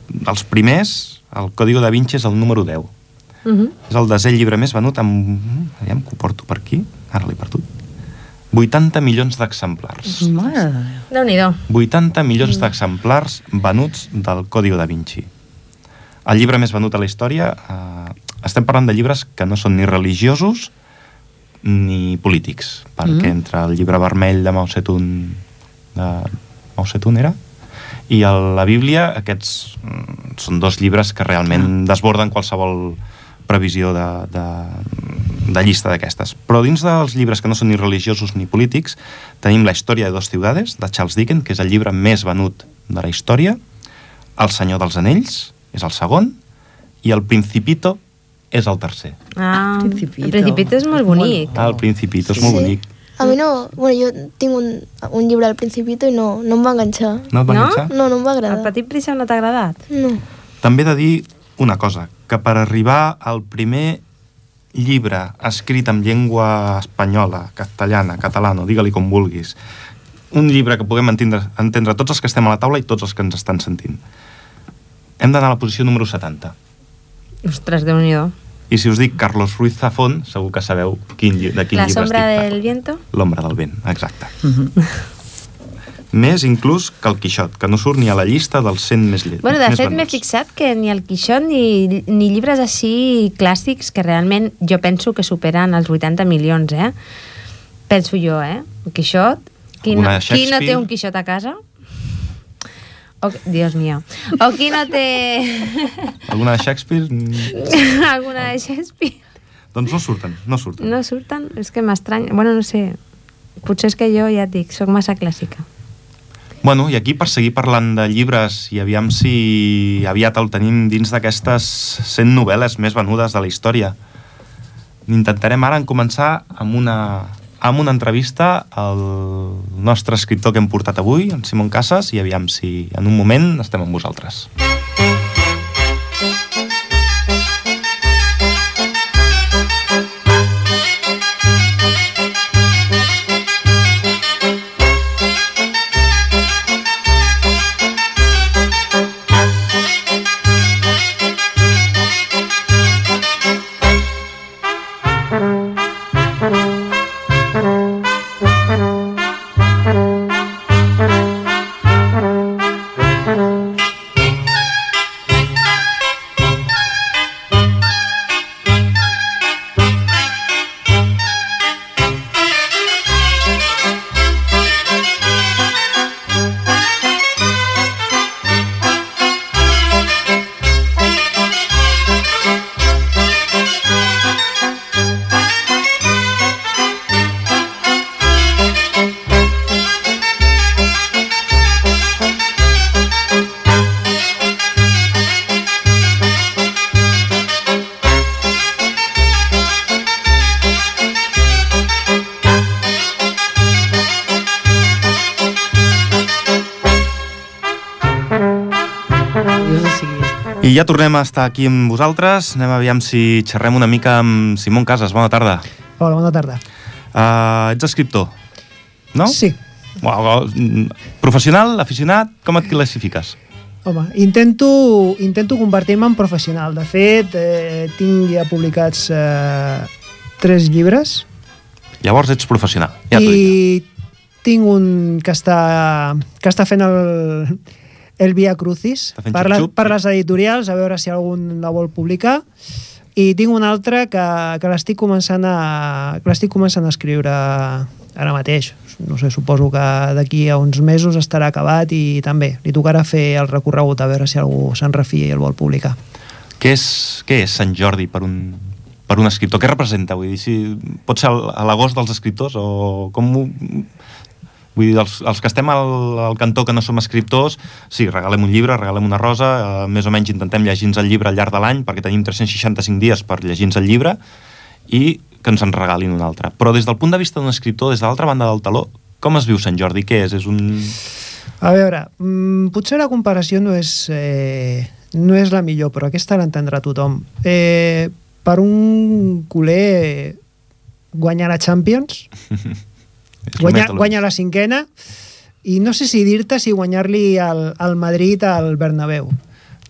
dels primers, el Código da Vinci és el número 10. Uh -huh. És el desè llibre més venut amb... Aviam que ho porto per aquí. Ara l'he perdut. 80 milions d'exemplars. Mare Déu. Déu-n'hi-do. 80 milions d'exemplars venuts del Código da Vinci. El llibre més venut a la història... Eh, estem parlant de llibres que no són ni religiosos ni polítics, perquè Mm. entre el llibre vermell de Mao Zedong de Mao Zedong era i el, la Bíblia, aquests mm, són dos llibres que realment desborden qualsevol previsió de, de, de llista d'aquestes. Però dins dels llibres que no són ni religiosos ni polítics, tenim La història de dos ciudades, de Charles Dickens, que és el llibre més venut de la història, El senyor dels anells, és el segon, i El Principito és el tercer. Ah, Principito. el Principito és molt bonic. Ah, el Principito és molt Sí. bonic. A mi no... Bueno, jo tinc un, un llibre al Principito i no, no em va enganxar. No et va No? enganxar? No, no em va El agradar. Petit Príncep no t'ha agradat? No. També he de dir una cosa, que per arribar al primer llibre escrit en llengua espanyola, castellana, catalana, digue-li com vulguis, un llibre que puguem entendre, entendre tots els que estem a la taula i tots els que ens estan sentint. Hem d'anar a la posició número 70. Ostres, déu nhi I si us dic Carlos Ruiz Zafón, segur que sabeu quin, de quin La llibre sombra estic del parlant. viento? L'ombra del vent, exacte. Mhm. Més inclús que el Quixot, que no surt ni a la llista dels 100 més llets. Bueno, de fet, m'he fixat que ni el Quixot ni, ni llibres així clàssics que realment jo penso que superen els 80 milions, eh? Penso jo, eh? El Quixot. Qui no, qui no té un Quixot a casa? O, Dios mío. O qui no té Alguna de Shakespeare? Alguna de Shakespeare? Doncs no surten, no surten. No surten? És que m'estranya. Bueno, no sé. Potser és que jo, ja et dic, sóc massa clàssica. Bueno, i aquí per seguir parlant de llibres i aviam si aviat el tenim dins d'aquestes 100 novel·les més venudes de la història. Intentarem ara en començar amb una, amb una entrevista al nostre escriptor que hem portat avui, en Simon Casas, i aviam si en un moment estem amb vosaltres. I ja tornem a estar aquí amb vosaltres. Anem aviam si xerrem una mica amb Simon Casas. Bona tarda. Hola, bona tarda. Uh, ets escriptor, no? Sí. Uau, mm, professional, aficionat, com et classifiques? Home, intento, intento convertir-me en professional. De fet, eh, tinc ja publicats eh, tres llibres Llavors ets professional. Ja t'ho i tinc un que està, que està fent el, el Via Crucis per, la, per les editorials, a veure si algun la vol publicar. I tinc un altre que, que l'estic començant, a, que l'estic començant a escriure ara mateix. No sé, suposo que d'aquí a uns mesos estarà acabat i també li tocarà fer el recorregut a veure si algú se'n refia i el vol publicar. Què és, què és Sant Jordi per un, per un escriptor? Què representa? Vull dir, si pot ser l'agost dels escriptors o com... ho- Vull dir, els, els que estem al, al cantó que no som escriptors, sí, regalem un llibre, regalem una rosa, eh, més o menys intentem llegir-nos el llibre al llarg de l'any, perquè tenim 365 dies per llegir-nos el llibre, i que ens en regalin un altre. Però des del punt de vista d'un escriptor, des de l'altra banda del taló, com es viu Sant Jordi? Què és? És un... A veure, mm, potser la comparació no és, eh, no és la millor, però aquesta l'entendrà tothom. Eh, per un culer guanyar la Champions, lo guanyar la cinquena, i no sé si dir-te si guanyar-li al, al Madrid al Bernabéu.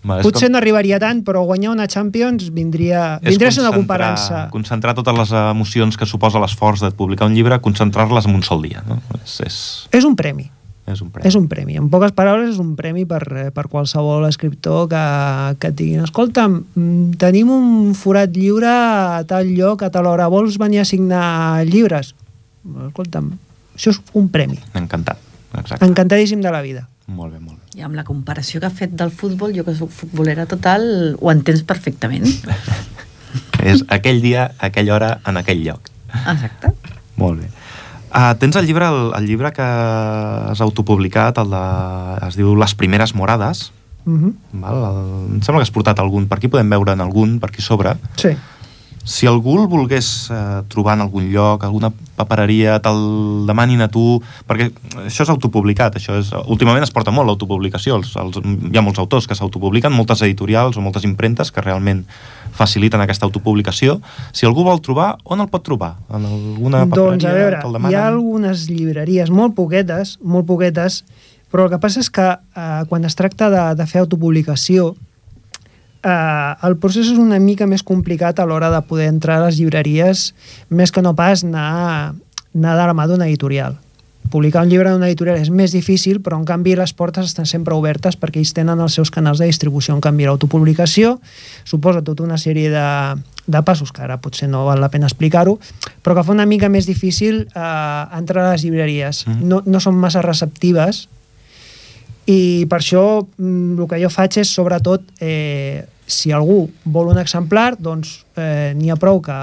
És Potser com- no arribaria tant, però guanyar una Champions vindria, vindria a ser una comparança. Concentrar totes les emocions que suposa l'esforç de publicar un llibre, concentrar-les en un sol dia. No? És, és, És un premi. és un premi. És un premi. En poques paraules, és un premi per, eh, per qualsevol escriptor que, que et diguin escolta, mm, tenim un forat lliure a tal lloc, a tal hora, vols venir a signar llibres? Escolta'm, això és un premi. Encantat. Exacte. Encantadíssim de la vida. Molt bé, molt bé. I amb la comparació que ha fet del futbol, jo que soc futbolera total, ho entens perfectament. És aquell dia, aquella hora, en aquell lloc. Exacte. Molt bé. Uh, tens el llibre, el, el llibre que has autopublicat, el de, es diu Les primeres morades, Uh -huh. val? El, em sembla que has portat algun, per aquí podem veure en algun, per aquí sobre. Sí. Si algú el volgués eh, trobar en algun lloc, alguna papereria, te'l demanin a tu, perquè això és autopublicat, això és, últimament es porta molt l'autopublicació, els, els, hi ha molts autors que s'autopubliquen, moltes editorials o moltes impremtes que realment faciliten aquesta autopublicació. Si algú vol trobar, on el pot trobar? En alguna papereria Doncs a veure, te'l hi ha algunes llibreries molt poquetes, molt poquetes, però el que passa és que eh, quan es tracta de, de fer autopublicació, eh, el procés és una mica més complicat a l'hora de poder entrar a les llibreries, més que no pas anar, anar de la mà d'una editorial. Publicar un llibre d'una editorial és més difícil, però en canvi les portes estan sempre obertes perquè ells tenen els seus canals de distribució. En canvi, l'autopublicació suposa tota una sèrie de, de passos que ara potser no val la pena explicar-ho, però que fa una mica més difícil eh, entrar a les llibreries. Mhm. No, no són massa receptives i per això mm, el que jo faig és sobretot eh, si algú vol un exemplar doncs eh, n'hi ha prou que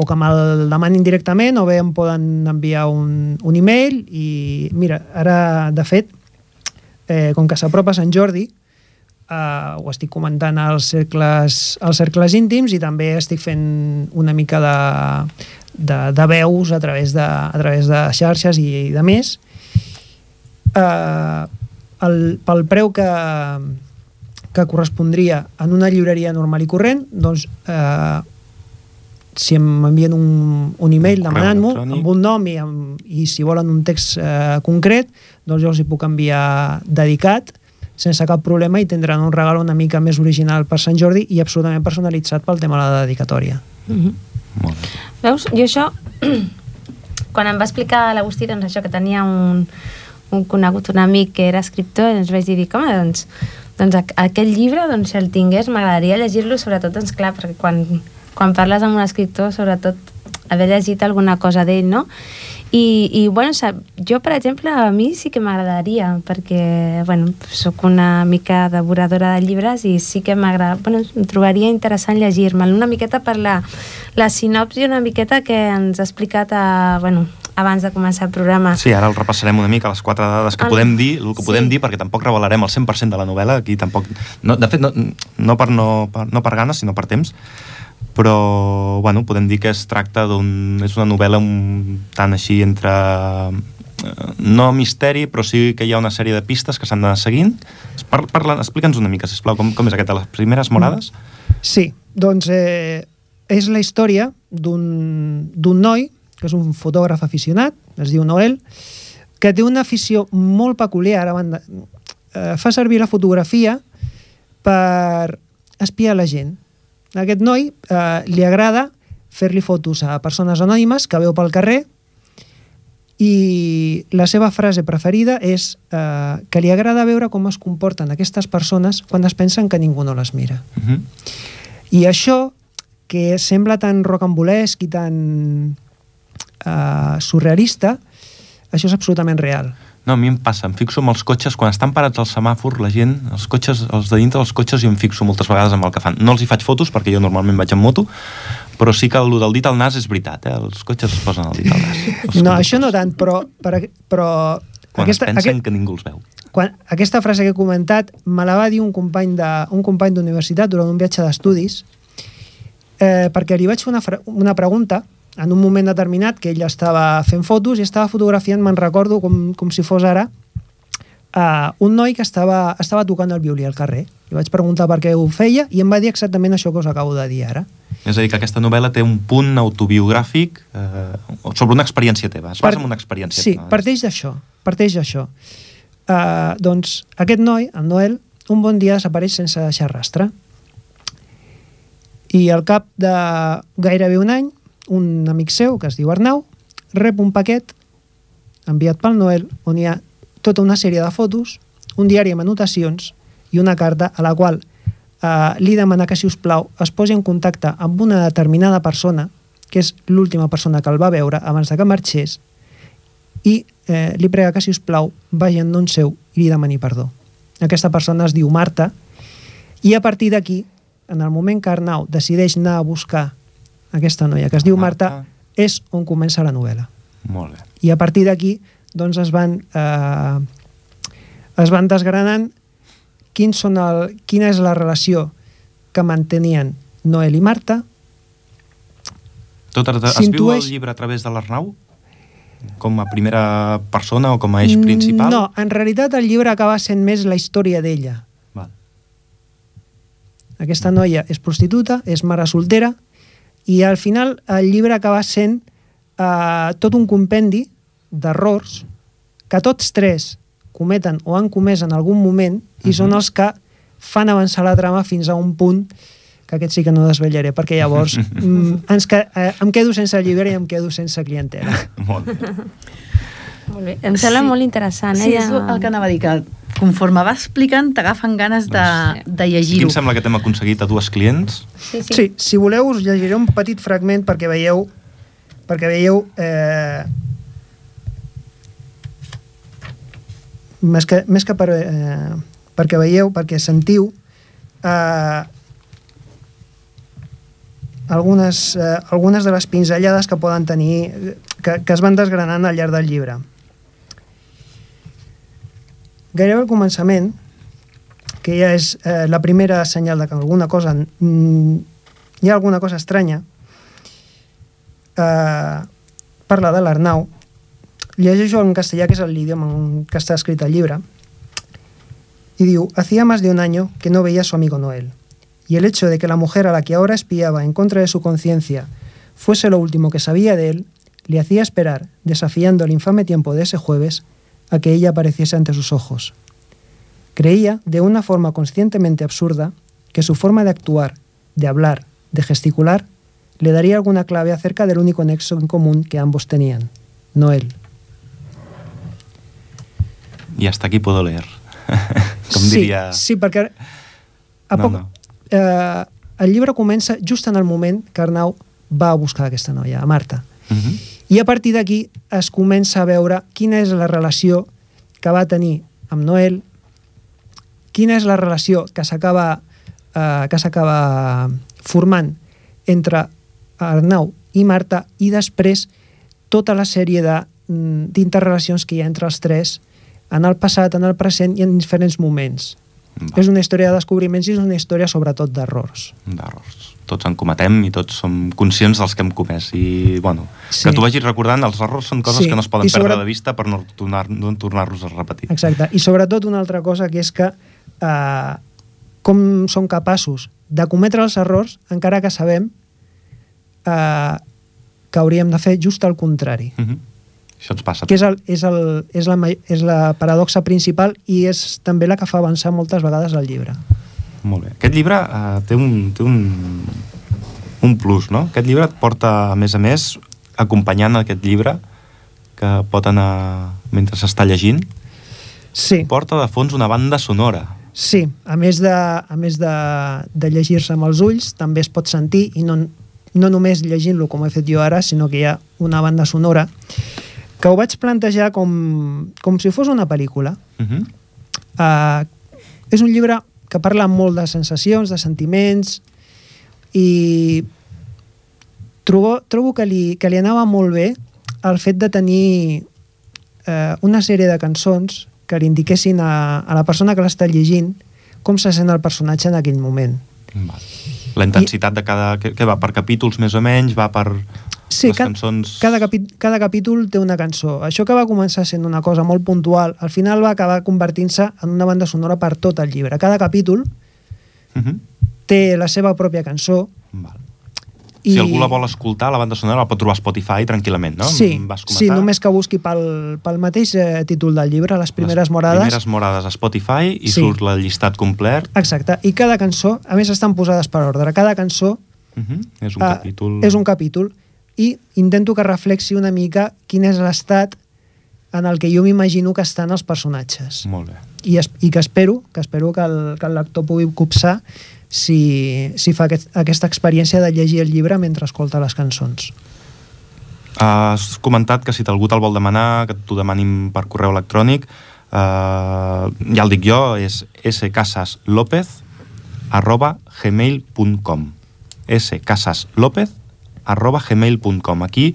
o que me'l demanin directament o bé em poden enviar un, un e-mail i mira, ara de fet eh, com que s'apropa Sant Jordi eh, ho estic comentant als cercles, als cercles íntims i també estic fent una mica de, de, de veus a través de, a través de xarxes i, i de més. Eh, el, pel preu que, que correspondria en una llibreria normal i corrent, doncs eh, si m'envien un, un e-mail demanant-m'ho amb un nom i, amb, i si volen un text eh, concret, doncs jo els hi puc enviar dedicat sense cap problema i tindran un regal una mica més original per Sant Jordi i absolutament personalitzat pel tema de la dedicatòria. Molt bé. Veus, jo això, quan em va explicar l'Agustí, doncs això, que tenia un, un conegut, un amic que era escriptor, doncs vaig dir, home, doncs, doncs aqu- aquest llibre, doncs, si el tingués, m'agradaria llegir-lo, sobretot, doncs, clar, perquè quan, quan parles amb un escriptor, sobretot, haver llegit alguna cosa d'ell, no? I, i bueno, sap, jo, per exemple, a mi sí que m'agradaria, perquè, bueno, sóc una mica devoradora de llibres i sí que m'agrada, bueno, em trobaria interessant llegir-me'l, una miqueta per la, la sinopsi, una miqueta que ens ha explicat, a, bueno, abans de començar el programa. Sí, ara el repassarem una mica, les quatre dades que Ah, podem dir, el que sí. podem dir, perquè tampoc revelarem el 100% de la novel·la, aquí tampoc... No, de fet, no, no, per, no, per, no per ganes, sinó per temps, però, bueno, podem dir que es tracta d'un... És una novel·la un, tant així entre eh, no misteri, però sí que hi ha una sèrie de pistes que s'han d'anar seguint. Explica'ns una mica, sisplau, com, com és aquesta, les primeres morades? Sí, doncs eh, és la història d'un d'un noi, que és un fotògraf aficionat, es diu Noel, que té una afició molt peculiar a banda. Eh, fa servir la fotografia per espiar la gent. A aquest noi eh, li agrada fer-li fotos a persones anònimes que veu pel carrer i la seva frase preferida és eh, que li agrada veure com es comporten aquestes persones quan es pensen que ningú no les mira. Uh -huh. I això, que sembla tan rocambolesc i tan uh, surrealista, això és absolutament real. No, a mi em passa, em fixo amb els cotxes, quan estan parats al semàfor, la gent, els cotxes, els de dintre dels cotxes, jo em fixo moltes vegades amb el que fan. No els hi faig fotos, perquè jo normalment vaig en moto, però sí que el del dit al nas és veritat, eh? Els cotxes es posen el dit al nas. No, això no tant, però, però, però Quan aquesta, es pensen aquest, que ningú els veu. quan, aquesta frase que he comentat me la va dir un company de, un company d'universitat durant un viatge d'estudis eh, perquè li vaig fer una, una pregunta en un moment determinat que ell estava fent fotos i estava fotografiant, me'n recordo com, com si fos ara, uh, un noi que estava, estava tocant el violí al carrer. Li vaig preguntar per què ho feia i em va dir exactament això que us acabo de dir ara. És a dir, que aquesta novel·la té un punt autobiogràfic eh, sobre una experiència teva. Es basa en una experiència Sí, teva. parteix d'això, parteix d'això. Uh, doncs aquest noi, el Noel, un bon dia desapareix sense deixar rastre. I al cap de gairebé un any, un amic seu, que es diu Arnau, rep un paquet enviat pel Noel on hi ha tota una sèrie de fotos, un diari amb anotacions i una carta a la qual eh, li demana que, si us plau, es posi en contacte amb una determinada persona, que és l'última persona que el va veure abans de que marxés, i eh, li prega que, si us plau, vagi en nom seu i li demani perdó. Aquesta persona es diu Marta, i a partir d'aquí, en el moment que Arnau decideix anar a buscar aquesta noia que es diu Marta, Marta. és on comença la novel·la. Molt bé. I a partir d'aquí doncs es van, eh, es van desgranant quins són el, quina és la relació que mantenien Noel i Marta. Tot es, es viu el llibre a través de l'Arnau? Com a primera persona o com a eix principal? Mm, No, en realitat el llibre acaba sent més la història d'ella. Aquesta noia és prostituta, és mare soltera, i al final el llibre acaba sent eh, tot un compendi d'errors que tots tres cometen o han comès en algun moment i són els que fan avançar la trama fins a un punt que aquest sí que no desvetllaré, perquè llavors mm, ens que, eh, em quedo sense llibre i em quedo sense clientela. Molt bé. Molt bé. Em sembla Sí. molt interessant. Sí, eh? és el que anava a dir, que conforme va explicant t'agafen ganes de, Doncs, de Aquí llegir-ho. em sembla que t'hem aconseguit a dues clients. Sí, sí. Sí, si voleu us llegiré un petit fragment perquè veieu perquè veieu eh, més que, més que per, eh, perquè veieu, perquè sentiu eh, algunes, eh, algunes de les pinzellades que poden tenir que, que es van desgranant al llarg del llibre. Gairebé al començament, que ja és eh, la primera senyal de que alguna cosa mm, hi ha alguna cosa estranya eh, parla de l'Arnau. Llegeixo en castellà que és l'idioma en què està escrit el llibre y diu hacía más de un año que no veía a su amigo Noel y el hecho de que la mujer a la que ahora espiaba en contra de su conciencia fuese lo último que sabía de él le hacía esperar desafiando el infame tiempo de ese jueves a que ella apareciese ante sus ojos Creía, de una forma conscientemente absurda, que su forma de actuar, de hablar, de gesticular, le daría alguna clave acerca del único nexo en común que ambos tenían, Noel. I hasta aquí puedo leer. Com sí, diria... Sí, perquè a No, poc, no. Eh, el llibre comença just en el moment que Arnau va a buscar aquesta noia, a Marta. Uh -huh. I a partir d'aquí es comença a veure quina és la relació que va tenir amb Noel, quina és la relació que s'acaba eh, que s'acaba formant entre Arnau i Marta i després tota la sèrie mm, d'interrelacions que hi ha entre els tres en el passat, en el present i en diferents moments. Va. És una història de descobriments i és una història sobretot d'errors. D'errors. Tots en cometem i tots som conscients dels que hem comès i, bueno, Sí. que tu vagis recordant els errors són coses Sí, que no es poden i sobre- perdre de vista per no tornar- no tornar-los a repetir. Exacte. I sobretot una altra cosa que és que eh, com som capaços de cometre els errors encara que sabem eh, que hauríem de fer just el contrari. Uh -huh. Això ens passa. Que és, el, és, el, és, la, és la paradoxa principal i és també la que fa avançar moltes vegades el llibre. Molt bé. Aquest llibre uh, té, un, té un, un plus, no? Aquest llibre et porta, a més a més, acompanyant aquest llibre, que pot anar mentre s'està llegint, Sí, porta de fons una banda sonora. sí. A més de, a més de, de llegir-se amb els ulls, també es pot sentir, i no, no només llegint-lo com he fet jo ara, sinó que hi ha una banda sonora que ho vaig plantejar com, com si fos una pel·lícula. Uh -huh. Uh, és un llibre que parla molt de sensacions, de sentiments, i trobo, trobo que, li, que li anava molt bé el fet de tenir eh, una sèrie de cançons que li indiquessin a, a la persona que l'està llegint com se sent el personatge en aquell moment. La intensitat de cada... Què va? Per capítols, més o menys? Va per Sí, les ca- cançons... Cada, capi cada capítol té una cançó. Això que va començar sent una cosa molt puntual, al final va acabar convertint-se en una banda sonora per tot el llibre. Cada capítol Uh -huh. té la seva pròpia cançó, Val. I... Si algú la vol escoltar, la banda sonora la pot trobar a Spotify tranquil·lament, no? Sí, vas sí, només que busqui pel, pel mateix eh, títol del llibre, Les primeres Les morades. primeres morades a Spotify i Sí. surt el llistat complet. Exacte, i cada cançó, a més estan posades per ordre, cada cançó Uh -huh. És un eh, capítol... és un capítol i intento que reflexi una mica quin és l'estat en el que jo m'imagino que estan els personatges. Molt bé. I, es, i que espero que espero que el, que el lector pugui copsar si, si fa aquest, aquesta experiència de llegir el llibre mentre escolta les cançons. Has comentat que si algú te'l vol demanar, que t'ho demanin per correu electrònic, eh, ja el dic jo, és scasaslopez arroba gmail.com scasaslopez arroba gmail.com Aquí,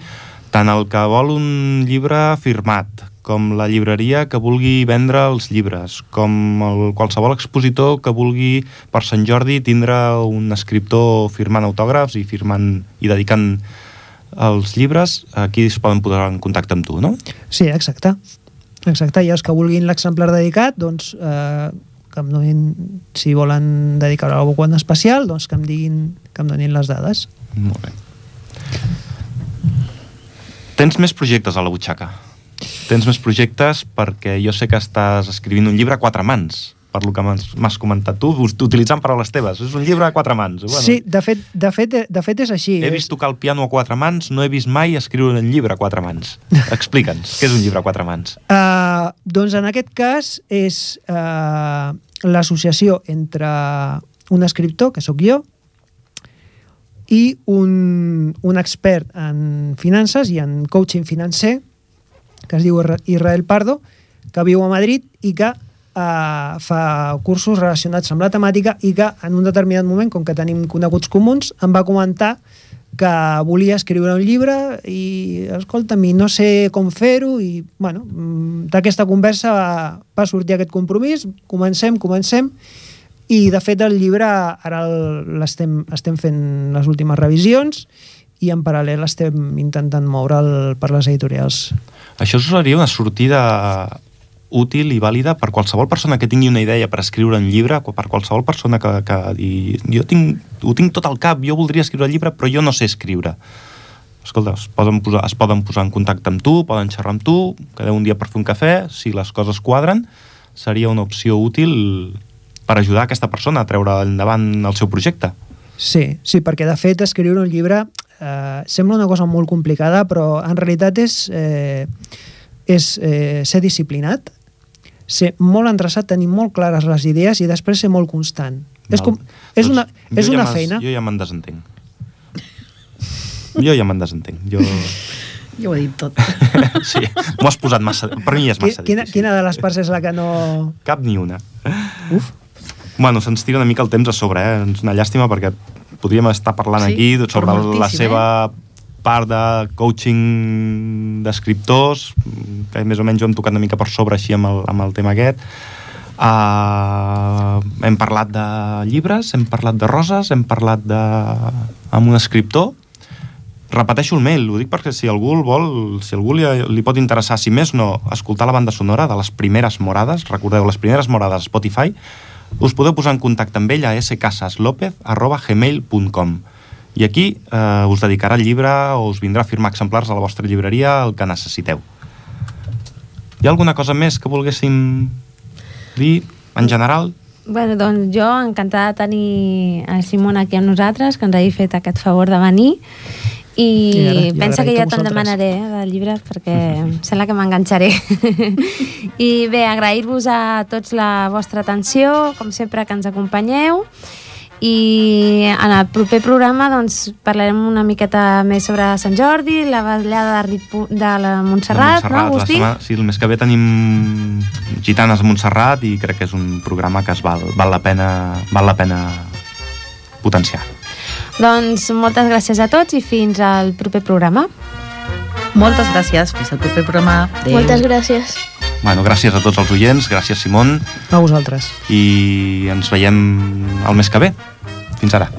tant el que vol un llibre firmat, com la llibreria que vulgui vendre els llibres, com el, qualsevol expositor que vulgui per Sant Jordi tindre un escriptor firmant autògrafs i firmant i dedicant els llibres, aquí es poden posar en contacte amb tu, no? Sí, exacte. Exacte, i els que vulguin l'exemplar dedicat, doncs, eh, que em donin, si volen dedicar a cosa especial, doncs que em diguin, que em donin les dades. Molt bé. Tens més projectes a la butxaca? Tens més projectes perquè jo sé que estàs escrivint un llibre a quatre mans, per lo que m'has comentat tu, utilitzant paraules teves. És un llibre a quatre mans. Bueno, sí, de fet, de, fet, de fet és així. He vist tocar el piano a quatre mans, no he vist mai escriure un llibre a quatre mans. Explica'ns, què és un llibre a quatre mans? Uh, doncs en aquest cas és uh, l'associació entre un escriptor, que sóc jo, i un, un expert en finances i en coaching financer, que es diu Isra- Israel Pardo, que viu a Madrid i que uh, fa cursos relacionats amb la temàtica i que en un determinat moment, com que tenim coneguts comuns, em va comentar que volia escriure un llibre i, escolta'm, i no sé com fer-ho i, bueno, mm, d'aquesta conversa va, va sortir aquest compromís, comencem, comencem, i de fet el llibre ara l'estem estem fent les últimes revisions i en paral·lel estem intentant moure'l per les editorials. Això seria una sortida útil i vàlida per qualsevol persona que tingui una idea per escriure un llibre, per qualsevol persona que, que digui, jo tinc, ho tinc tot al cap, jo voldria escriure el llibre, però jo no sé escriure. Escolta, es poden, posar, es poden posar en contacte amb tu, poden xerrar amb tu, quedeu un dia per fer un cafè, si les coses quadren, seria una opció útil per ajudar aquesta persona a treure endavant el seu projecte. Sí, sí, perquè de fet escriure un llibre eh, sembla una cosa molt complicada, però en realitat és, eh, és eh, ser disciplinat, ser molt endreçat, tenir molt clares les idees i després ser molt constant. És, com, és una, Doncs és jo ja una m'has- feina. Jo ja me'n desentenc. Jo ja me'n desentenc. Jo... Jo ho he dit tot. sí, m'ho has posat massa... Per mi és massa Quina, difícil. quina de les parts és la que no... Cap ni una. Uf, Bueno, se'ns tira una mica el temps a sobre, eh? És una llàstima perquè podríem estar parlant Sí, aquí sobre per la seva part de coaching d'escriptors, que més o menys ho hem tocat una mica per sobre així amb el, amb el tema aquest. Uh, hem parlat de llibres, hem parlat de roses, hem parlat de... amb un escriptor. Repeteixo el mail, ho dic perquè si algú el vol, si algú li, li pot interessar, si més no, escoltar la banda sonora de les primeres morades, recordeu, les primeres morades a Spotify, us podeu posar en contacte amb ell a scasaslopez.gmail.com i aquí eh, us dedicarà el llibre o us vindrà a firmar exemplars a la vostra llibreria, el que necessiteu. Hi ha alguna cosa més que volguéssim dir en general? Bueno, doncs jo encantada de tenir el Simon aquí amb nosaltres, que ens hagi fet aquest favor de venir i, I ara, i pensa que ja te'n demanaré eh, del llibre perquè em sembla que m'enganxaré i bé, agrair-vos a tots la vostra atenció com sempre que ens acompanyeu i en el proper programa doncs, parlarem una miqueta més sobre Sant Jordi, la ballada de, Ripu, de la Montserrat, De no, la Agustí? setmana- sí, el mes que ve tenim gitanes a Montserrat i crec que és un programa que es val, val, la, pena, val la pena potenciar. Doncs moltes gràcies a tots i fins al proper programa. Moltes gràcies. Fins al proper programa. Adéu. Moltes gràcies. Bueno, gràcies a tots els oients, gràcies Simon, A vosaltres. i ens veiem el mes que ve. Fins ara.